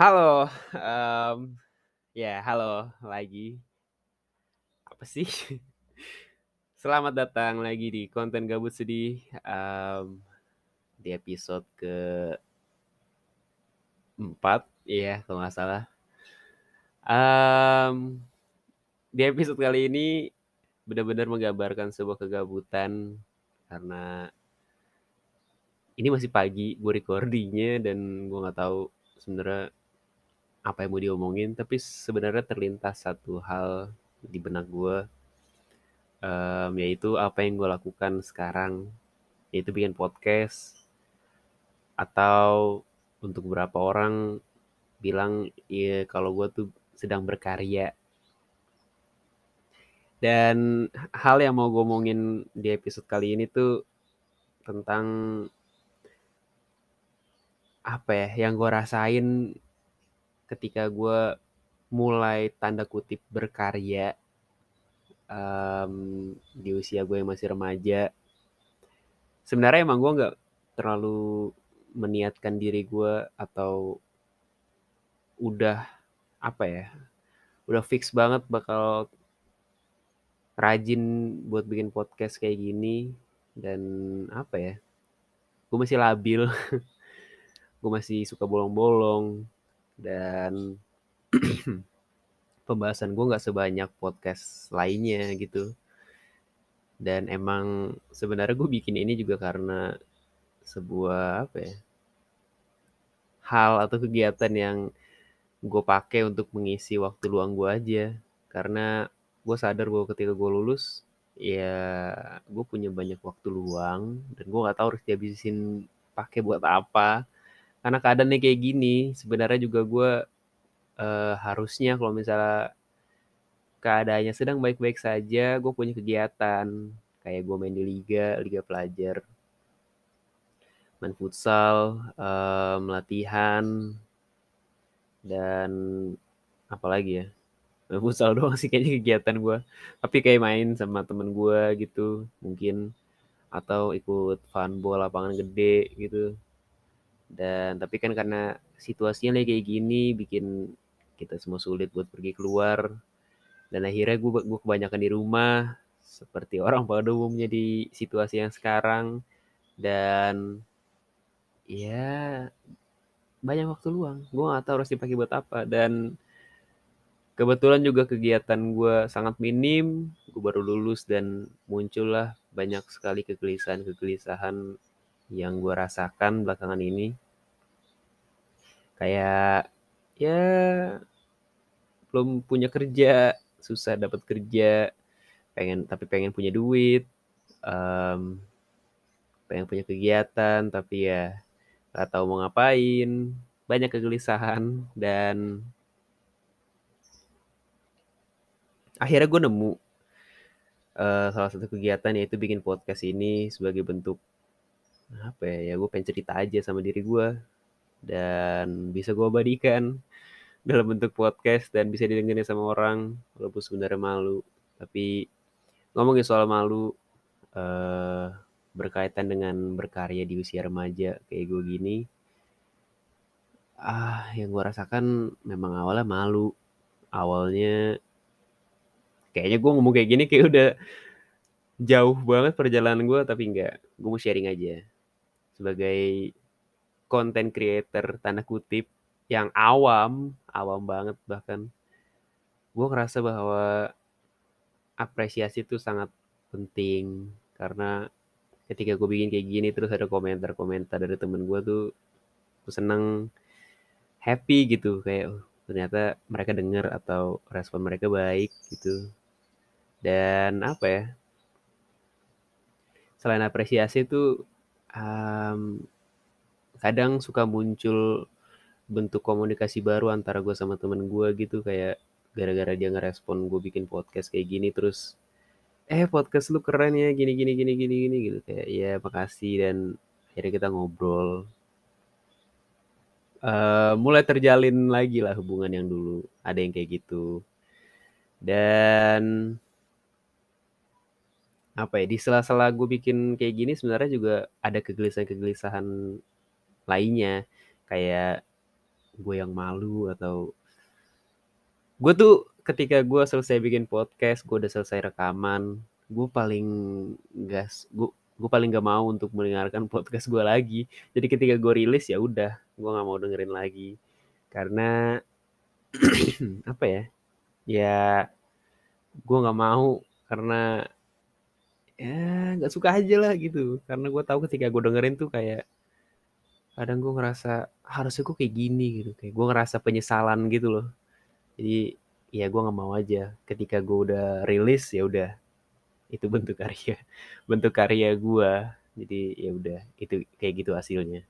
Halo, mmm, ya halo lagi. Apa sih? Selamat datang lagi di konten gabut sedih, mmm, di episode ke-4 iya kalau nggak salah. Mmm, di episode kali ini benar-benar menggambarkan sebuah kegabutan karena ini masih pagi gue recording-nya dan gue nggak tahu sebenarnya apa yang mau diomongin, tapi sebenarnya terlintas satu hal di benak gue, mmm, yaitu apa yang gue lakukan sekarang, yaitu bikin podcast. Atau untuk beberapa orang bilang, ya kalau gue tuh sedang berkarya. Dan hal yang mau gue omongin di episode kali ini tuh tentang apa ya, yang gue rasain ketika gue mulai tanda kutip berkarya mmm, di usia gue yang masih remaja. Sebenarnya emang gue nggak terlalu meniatkan diri gue atau udah apa ya, udah fix banget bakal rajin buat bikin podcast kayak gini dan apa ya, gue masih labil, gue masih suka bolong-bolong dan pembahasan gue nggak sebanyak podcast lainnya gitu. Dan emang sebenarnya gue bikin ini juga karena sebuah apa ya, hal atau kegiatan yang gue pakai untuk mengisi waktu luang gue aja. Karena gue sadar bahwa ketika gue lulus, ya gue punya banyak waktu luang dan gue nggak tahu harus dihabisin pakai buat apa. Karena keadaannya kayak gini, sebenarnya juga gue eee, harusnya kalau misalnya keadaannya sedang baik-baik saja, gue punya kegiatan. Kayak gue main di liga, liga pelajar. Main futsal, mmm, latihan. Dan apalagi ya, main futsal doang sih kayaknya kegiatan gue. Tapi kayak main sama temen gue gitu mungkin, atau ikut funball lapangan gede gitu. Dan tapi kan karena situasinya lagi kayak gini bikin kita semua sulit buat pergi keluar. Dan akhirnya gue gue kebanyakan di rumah, seperti orang pada umumnya di situasi yang sekarang. Dan ya banyak waktu luang, gue nggak tahu harus dipakai buat apa dan kebetulan juga kegiatan gue sangat minim, gue baru lulus dan muncullah banyak sekali kegelisahan-kegelisahan yang gue rasakan belakangan ini. Kayak ya belum punya kerja, susah dapat kerja, pengen tapi pengen punya duit, mmm, pengen punya kegiatan tapi ya nggak tahu mau ngapain, banyak kegelisahan dan akhirnya gue nemu, eee, salah satu kegiatan yaitu bikin podcast ini sebagai bentuk apa ya, ya gue pengen cerita aja sama diri gue dan bisa gue abadikan dalam bentuk podcast dan bisa didengerin sama orang walaupun sebenarnya malu. Tapi ngomongin soal malu, eee, berkaitan dengan berkarya di usia remaja kayak gue gini ah, yang gue rasakan memang awalnya malu. Awalnya kayaknya gue ngomong kayak gini kayak udah jauh banget perjalanan gue, tapi enggak, gue mau sharing aja. Sebagai content creator tanda kutip yang awam, awam banget bahkan, gue ngerasa bahwa apresiasi itu sangat penting karena ketika gue bikin kayak gini terus ada komentar-komentar dari temen gue tuh, gue seneng, happy gitu. Kayak, oh ternyata mereka denger atau respon mereka baik gitu. Dan apa ya? Selain apresiasi tuh, mmm, kadang suka muncul bentuk komunikasi baru antara gue sama temen gue gitu kayak gara-gara dia ngerespon gue bikin podcast kayak gini terus, "Eh podcast lu keren ya gini gini gini gini gini," gitu kayak, "Iya makasih," dan akhirnya kita ngobrol. Eee, mulai terjalin lagi lah hubungan yang dulu ada yang kayak gitu. Dan apa ya, di sela-sela gue bikin kayak gini sebenarnya juga ada kegelisahan-kegelisahan lainnya. Kayak gue yang malu atau gue tuh ketika gue selesai bikin podcast gue udah selesai rekaman gue paling gas gue gue paling gak mau untuk mendengarkan podcast gue lagi jadi ketika gue rilis ya udah gue nggak mau dengerin lagi karena apa ya ya gue nggak mau karena ya nggak suka aja lah gitu. Karena gue tahu ketika gue dengerin tuh kayak kadang gue ngerasa harusnya gue kayak gini gitu. Kayak gue ngerasa penyesalan gitu loh. Jadi ya gue nggak mau aja. Ketika gue udah rilis ya udah. Itu bentuk karya bentuk karya gue jadi ya udah. Itu kayak gitu hasilnya.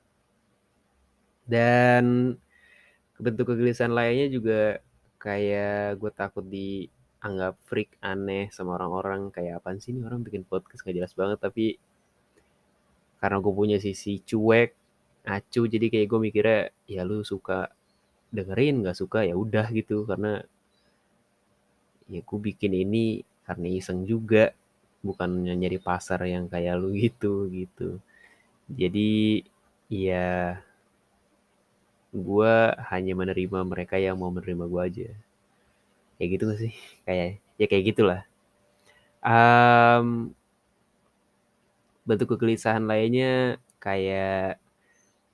Dan bentuk kegelisahan lainnya juga kayak gue takut dianggap freak aneh sama orang-orang kayak apa sih ini orang bikin podcast gak jelas banget tapi karena gue punya sisi cuek acu jadi kayak gue mikirnya ya lu suka dengerin nggak suka ya udah gitu. Karena ya gue bikin ini karena iseng juga bukan nyari pasar yang kayak lu gitu gitu. Jadi ya gue hanya menerima mereka yang mau menerima gue aja kayak gitu sih kayak ya kayak gitulah. Um, bentuk kegelisahan lainnya kayak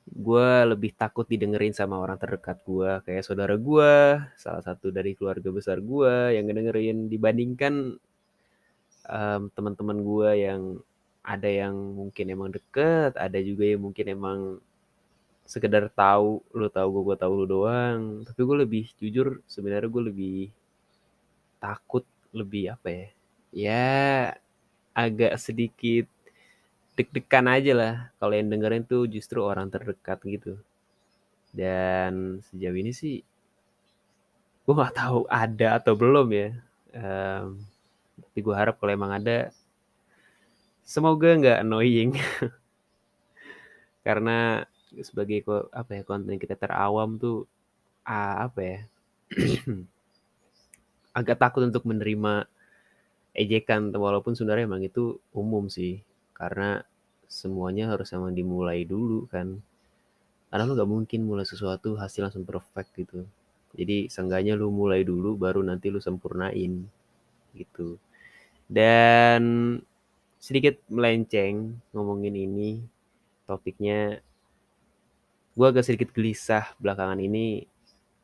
gue lebih takut didengerin sama orang terdekat gue kayak saudara gue salah satu dari keluarga besar gue yang ngedengerin. Dibandingkan um, teman-teman gue yang ada yang mungkin emang deket ada juga yang mungkin emang sekedar tahu lu tahu gue gue tahu lu doang. Tapi gue lebih jujur sebenarnya gue lebih takut lebih apa ya? Ya agak sedikit deg-degan aja lah. Kalau yang dengerin tuh justru orang terdekat gitu. Dan sejauh ini sih gue nggak tahu ada atau belum ya. Um, tapi gue harap kalau emang ada semoga nggak annoying. Karena sebagai apa ya konten kita terawam tuh ah, apa ya agak takut untuk menerima ejekan walaupun sebenarnya emang itu umum sih. Karena semuanya harus emang dimulai dulu kan. Karena lu gak mungkin mulai sesuatu hasil langsung perfect gitu. Jadi seenggaknya lu mulai dulu baru nanti lu sempurnain gitu. Dan sedikit melenceng ngomongin ini topiknya gue agak sedikit gelisah belakangan ini.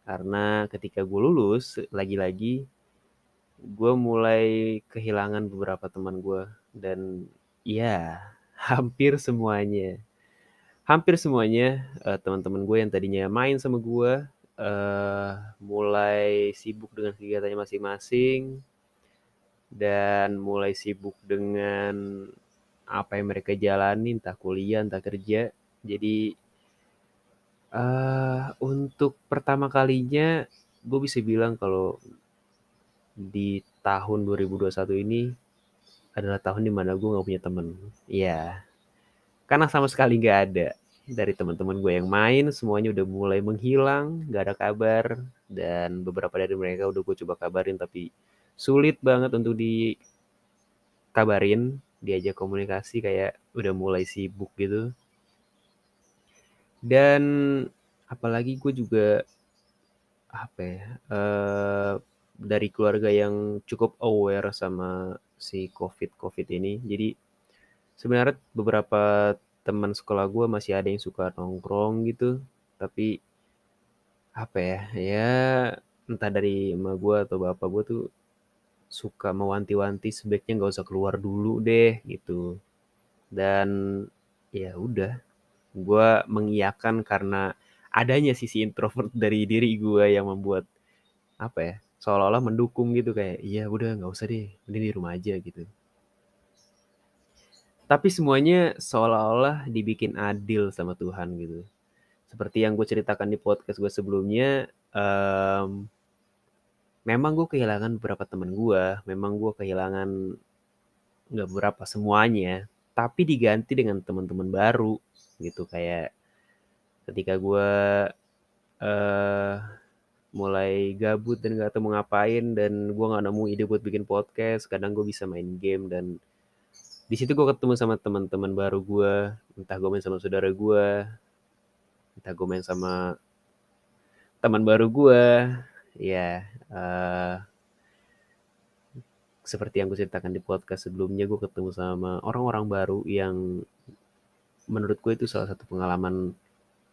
Karena ketika gue lulus lagi-lagi gue mulai kehilangan beberapa teman gue dan Iya, hampir semuanya. Hampir semuanya uh, teman-teman gue yang tadinya main sama gue uh, mulai sibuk dengan kegiatannya masing-masing dan mulai sibuk dengan apa yang mereka jalani, entah kuliah, entah kerja. Jadi uh, untuk pertama kalinya gue bisa bilang kalau di tahun 2021 ini adalah tahun di mana gue gak punya temen. Iya. Karena sama sekali gak ada. Dari teman-teman gue yang main, semuanya udah mulai menghilang, gak ada kabar. Dan beberapa dari mereka udah gue coba kabarin, tapi sulit banget untuk dikabarin. Diajak komunikasi kayak udah mulai sibuk gitu. Dan apalagi gue juga apa ya uh, dari keluarga yang cukup aware sama si COVID-COVID ini. Jadi sebenarnya beberapa teman sekolah gue masih ada yang suka nongkrong gitu. Tapi apa ya, ya entah dari emak gue atau bapak gue tuh suka mewanti-wanti sebaiknya nggak usah keluar dulu deh gitu. Dan ya udah, gue mengiyakan karena adanya sisi introvert dari diri gue yang membuat apa ya seolah-olah mendukung gitu kayak iya udah nggak usah deh mending di rumah aja gitu. Tapi semuanya seolah-olah dibikin adil sama Tuhan gitu. Seperti yang gue ceritakan di podcast gue sebelumnya um, memang gue kehilangan beberapa teman gue memang gue kehilangan nggak beberapa semuanya tapi diganti dengan teman-teman baru gitu. Kayak ketika gue uh, mulai gabut dan gak tahu ngapain dan gue gak nemu ide buat bikin podcast. Kadang gue bisa main game dan di situ gue ketemu sama teman-teman baru gue entah gue main sama saudara gue entah gue main sama teman baru gue, ya uh, seperti yang gue ceritakan di podcast sebelumnya, gue ketemu sama orang-orang baru yang menurut gue itu salah satu pengalaman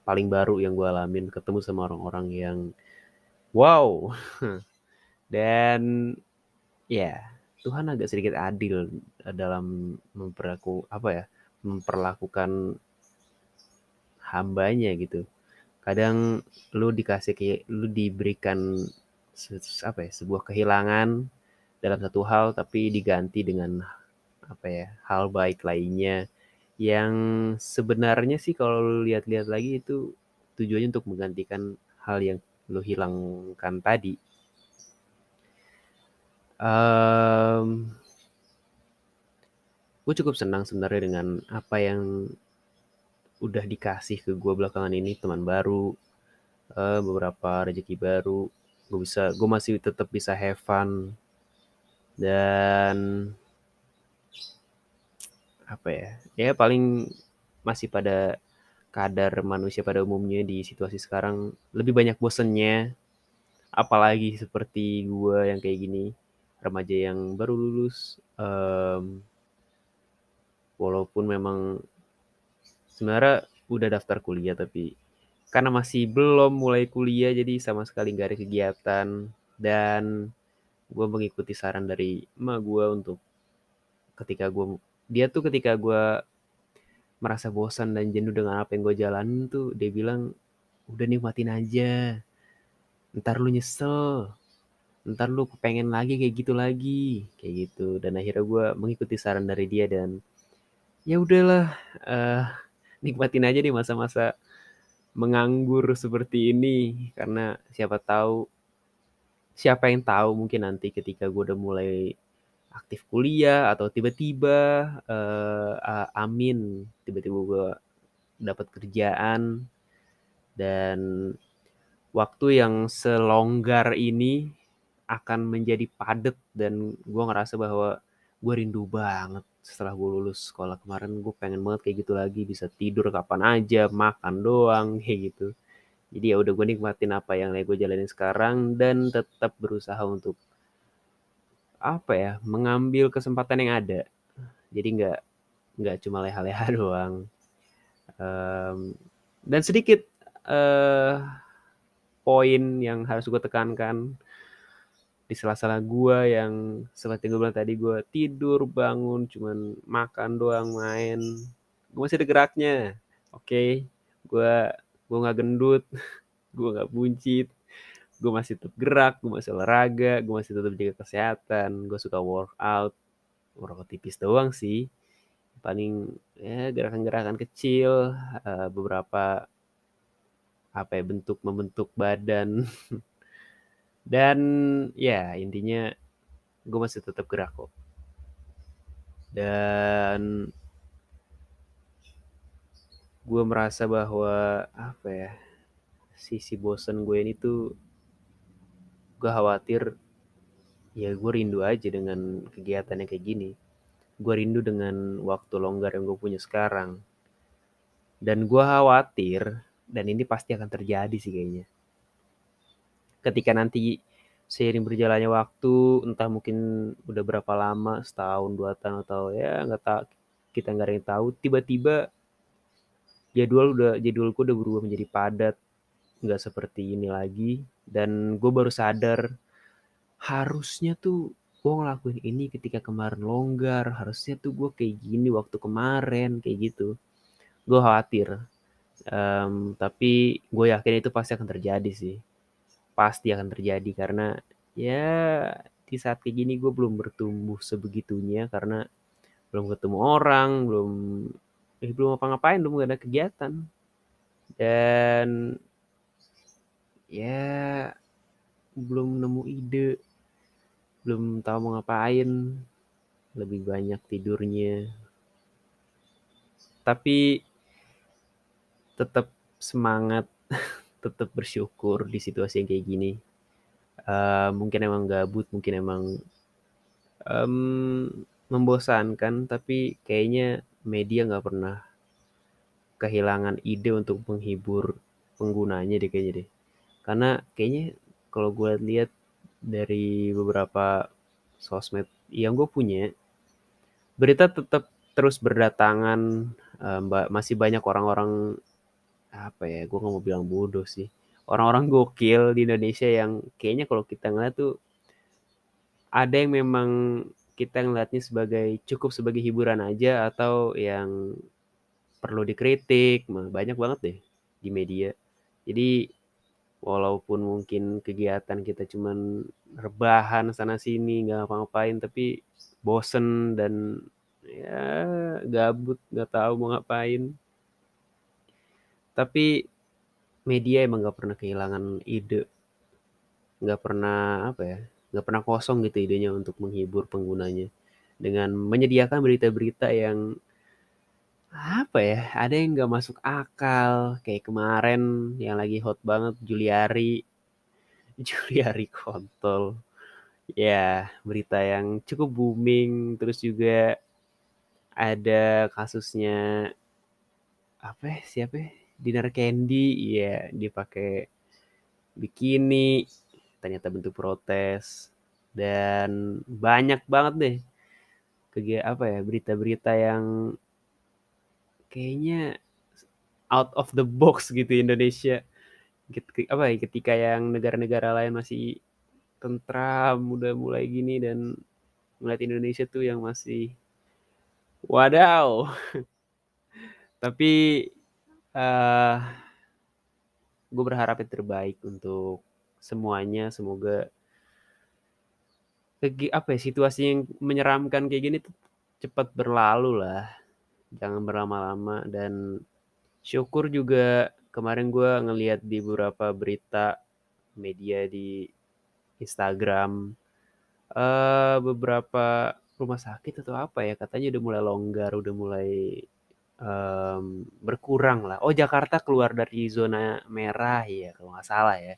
paling baru yang gue alamin. Ketemu sama orang-orang yang wow. Dan ya Tuhan agak sedikit adil dalam memperlaku apa ya memperlakukan hambanya gitu. Kadang lu dikasih kayak lu diberikan apa ya sebuah kehilangan dalam satu hal tapi diganti dengan apa ya hal baik lainnya. Yang sebenarnya sih kalau lihat-lihat lagi itu tujuannya untuk menggantikan hal yang lo hilangkan tadi. Um, gue cukup senang sebenarnya dengan apa yang udah dikasih ke gue belakangan ini teman baru, uh, beberapa rezeki baru, gue bisa, gue masih tetap bisa have fun. Dan apa ya? Ya paling masih pada kadar manusia pada umumnya di situasi sekarang lebih banyak bosennya. Apalagi seperti gue yang kayak gini remaja yang baru lulus um, walaupun memang sebenarnya udah daftar kuliah tapi karena masih belum mulai kuliah jadi sama sekali nggak ada kegiatan. Dan gue mengikuti saran dari emak gue untuk ketika gue dia tuh ketika gue merasa bosan dan jenuh dengan apa yang gue jalanin tuh dia bilang udah nikmatin aja. Ntar lu nyesel. Ntar lu kepengen lagi kayak gitu lagi. Kayak gitu. Dan akhirnya gue mengikuti saran dari dia dan ya udahlah uh, nikmatin aja di masa-masa menganggur seperti ini. Karena siapa tahu siapa yang tahu mungkin nanti ketika gue udah mulai aktif kuliah atau tiba-tiba uh, amin tiba-tiba gue dapat kerjaan. Dan waktu yang selonggar ini akan menjadi padat dan gue ngerasa bahwa gue rindu banget setelah gue lulus sekolah kemarin. Gue pengen banget kayak gitu lagi bisa tidur kapan aja makan doang kayak gitu. Jadi ya udah gue nikmatin apa yang lagi gue jalanin sekarang dan tetap berusaha untuk apa ya mengambil kesempatan yang ada. Jadi nggak nggak cuma leha-leha doang. Um, dan sedikit uh, poin yang harus gue tekankan di sela-sela gue yang seperti gue bilang tadi gue tidur bangun cuman makan doang main. Gue masih ada geraknya oke? Okay? gue gue nggak gendut gue nggak buncit gue masih tetap gerak gue masih olahraga gue masih tetap jaga kesehatan gue suka workout. Workout tipis doang sih. Paling ya gerakan-gerakan kecil uh, beberapa apa ya bentuk membentuk badan. Dan ya intinya gue masih tetap gerak kok. Dan gue merasa bahwa apa ya sisi bosen gue ini tuh gue khawatir ya gue rindu aja dengan kegiatan yang kayak gini. Gue rindu dengan waktu longgar yang gue punya sekarang. Dan gue khawatir dan ini pasti akan terjadi sih kayaknya. Ketika nanti seiring berjalannya waktu entah mungkin udah berapa lama setahun dua tahun atau ya nggak tak kita nggak ada yang tahu tiba-tiba jadwal udah jadwalku udah berubah menjadi padat nggak seperti ini lagi. Dan gue baru sadar harusnya tuh gue ngelakuin ini ketika kemarin longgar. Harusnya tuh gue kayak gini waktu kemarin kayak gitu. Gue khawatir um, tapi gue yakin itu pasti akan terjadi sih. Pasti akan terjadi karena ya di saat kayak gini gue belum bertumbuh sebegitunya karena belum ketemu orang belum eh, belum apa ngapain belum gak ada kegiatan. Dan ya belum nemu ide. Belum tahu mau ngapain. Lebih banyak tidurnya. Tapi tetap semangat tetap bersyukur di situasi yang kayak gini. Uh, mungkin emang gabut mungkin emang um, membosankan tapi kayaknya media nggak pernah kehilangan ide untuk menghibur penggunanya deh kayaknya deh Karena kayaknya kalau gue lihat dari beberapa sosmed yang gue punya, berita tetap terus berdatangan, uh, masih banyak orang-orang apa ya, gue nggak mau bilang bodoh sih, orang-orang gokil di Indonesia yang kayaknya kalau kita ngeliat tuh ada yang memang kita ngeliatnya sebagai cukup sebagai hiburan aja atau yang perlu dikritik, banyak banget deh di media. Jadi walaupun mungkin kegiatan kita cuman rebahan sana sini nggak ngapa-ngapain tapi bosen dan ya gabut nggak tahu mau ngapain. Tapi media emang nggak pernah kehilangan ide. Nggak pernah apa ya nggak pernah kosong gitu idenya untuk menghibur penggunanya. Dengan menyediakan berita-berita yang apa ya ada yang nggak masuk akal kayak kemarin yang lagi hot banget Juliari Juliari kontol. Ya berita yang cukup booming terus juga ada kasusnya apa ya, siapa ya? Dinar Candy. Ya dipakai bikini ternyata bentuk protes. Dan banyak banget deh kegiatan apa ya berita-berita yang kayaknya out of the box gitu Indonesia. Apa ya ketika yang negara-negara lain masih tentram udah mulai gini dan melihat Indonesia tuh yang masih wadaw. Tapi uh, gue berharap yang terbaik untuk semuanya. Semoga apa ya situasi yang menyeramkan kayak gini tuh cepat berlalu lah jangan berlama-lama. Dan syukur juga kemarin gue ngeliat di beberapa berita media di Instagram uh, beberapa rumah sakit atau apa ya katanya udah mulai longgar udah mulai um, berkurang lah. Oh Jakarta keluar dari zona merah ya kalau nggak salah ya.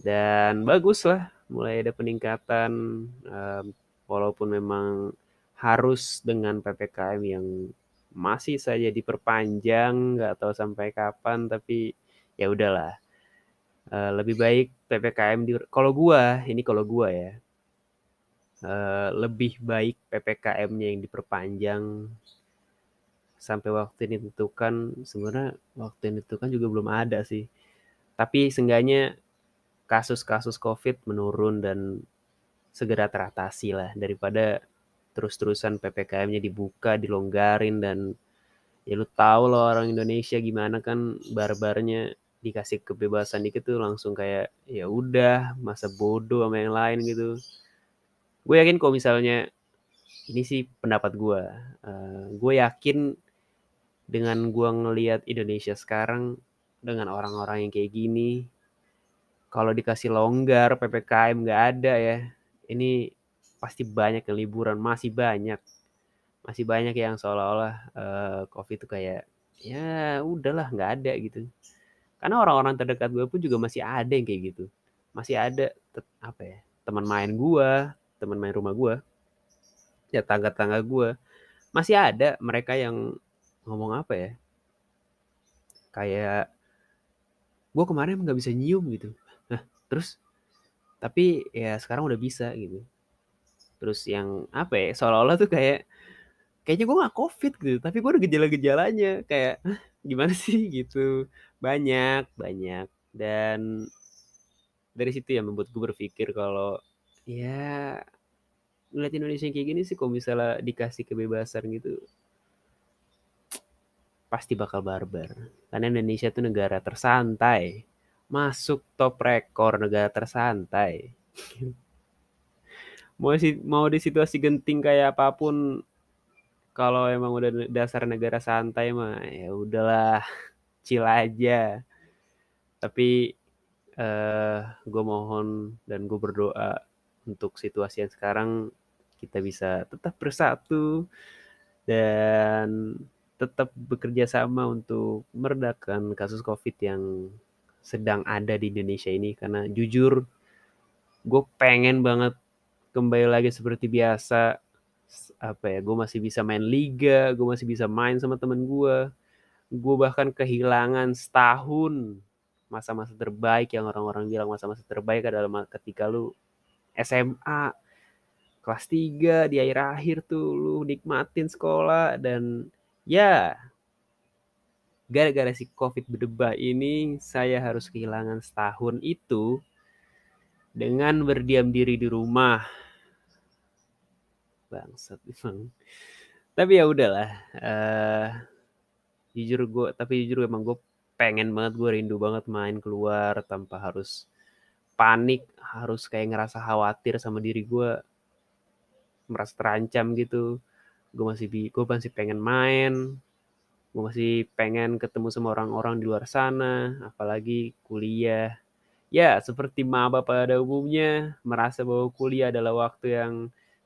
Dan bagus lah mulai ada peningkatan um, walaupun memang harus dengan ppkm yang masih saja diperpanjang nggak tahu sampai kapan tapi ya udahlah. Uh, lebih baik ppkm di kalau gua ini kalau gua ya uh, lebih baik ppkm-nya yang diperpanjang sampai waktu ini ditentukan sebenarnya waktu yang ditentukan juga belum ada sih. Tapi seenggaknya kasus-kasus covid menurun dan segera teratasi lah daripada terus-terusan PPKM-nya dibuka, dilonggarin dan ya lu tahu loh orang Indonesia gimana kan barbarnya dikasih kebebasan dikit tuh langsung kayak ya udah masa bodoh sama yang lain gitu. Gue yakin kalau misalnya ini sih pendapat gue, uh, gue yakin dengan gue ngelihat Indonesia sekarang dengan orang-orang yang kayak gini, kalau dikasih longgar ppkm nggak ada ya, ini pasti banyak yang liburan masih banyak. Masih banyak yang seolah-olah uh, covid itu kayak ya udahlah nggak ada gitu. Karena orang-orang terdekat gue pun juga masih ada yang kayak gitu. Masih ada apa ya teman main gue teman main rumah gue ya tangga-tangga gue masih ada mereka yang ngomong apa ya kayak gue kemarin nggak bisa nyium gitu. Nah terus tapi ya sekarang udah bisa gitu terus yang apa ya seolah-olah tuh kayak kayaknya gue gak covid gitu tapi gue ada gejala-gejalanya. Kayak gimana sih? gitu. Banyak banyak. Dan dari situ ya membuat gue berpikir kalau ya ngeliat Indonesia kayak gini sih kalau misalnya dikasih kebebasan gitu pasti bakal barbar. Karena Indonesia tuh negara tersantai. Masuk top rekor negara tersantai mau si mau di situasi genting kayak apa pun kalau emang udah dasar negara santai mah ya udahlah chill aja. Tapi eh, gue mohon dan gue berdoa untuk situasi yang sekarang kita bisa tetap bersatu dan tetap bekerja sama untuk meredakan kasus covid yang sedang ada di Indonesia ini. Karena jujur gue pengen banget kembali lagi seperti biasa. Apa ya gue masih bisa main liga gue masih bisa main sama temen gue gue bahkan kehilangan setahun masa-masa terbaik yang orang-orang bilang masa-masa terbaik adalah ketika lu SMA kelas 3 di akhir-akhir tuh lu nikmatin sekolah dan ya gara-gara si covid berdebah ini saya harus kehilangan setahun itu dengan berdiam diri di rumah bangsat emang tapi ya udahlah uh, jujur gue tapi jujur emang gue pengen banget gue rindu banget main keluar tanpa harus panik harus kayak ngerasa khawatir sama diri gue merasa terancam gitu. Gue masih gue masih pengen main gue masih pengen ketemu sama orang-orang di luar sana apalagi kuliah. Ya seperti maba pada umumnya merasa bahwa kuliah adalah waktu yang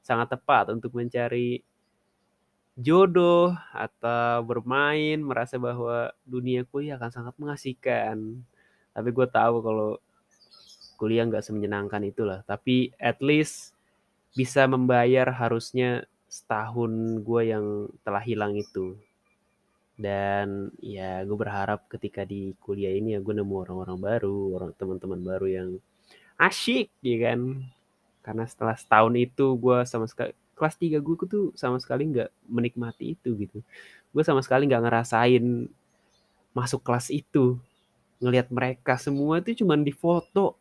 sangat tepat untuk mencari jodoh atau bermain merasa bahwa dunia kuliah akan sangat mengasihkan. Tapi gue tahu kalau kuliah nggak semenyenangkan itulah. Tapi at least bisa membayar harusnya setahun gue yang telah hilang itu. Dan ya gue berharap ketika di kuliah ini ya gue nemu orang-orang baru orang teman-teman baru yang asyik ya kan karena setelah setahun itu gue sama sekali kelas 3 gue tuh sama sekali nggak menikmati itu gitu. Gue sama sekali nggak ngerasain masuk kelas itu ngelihat mereka semua itu cuma di foto.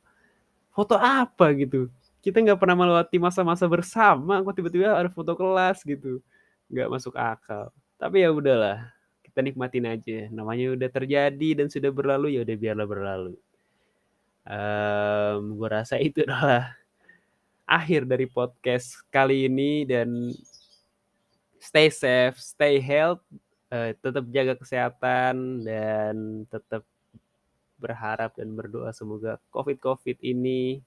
Foto apa gitu? Kita nggak pernah melewati masa-masa bersama kok tiba-tiba ada foto kelas gitu. Nggak masuk akal. Tapi ya udahlah kita nikmatin aja. Namanya udah terjadi dan sudah berlalu ya udah biarlah berlalu. Um, gue rasa itu adalah akhir dari podcast kali ini dan stay safe stay health uh, tetap jaga kesehatan dan tetap berharap dan berdoa semoga covid covid ini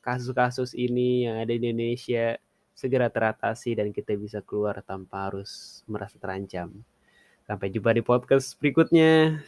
kasus-kasus ini yang ada di Indonesia segera teratasi dan kita bisa keluar tanpa harus merasa terancam. Sampai jumpa di podcast berikutnya.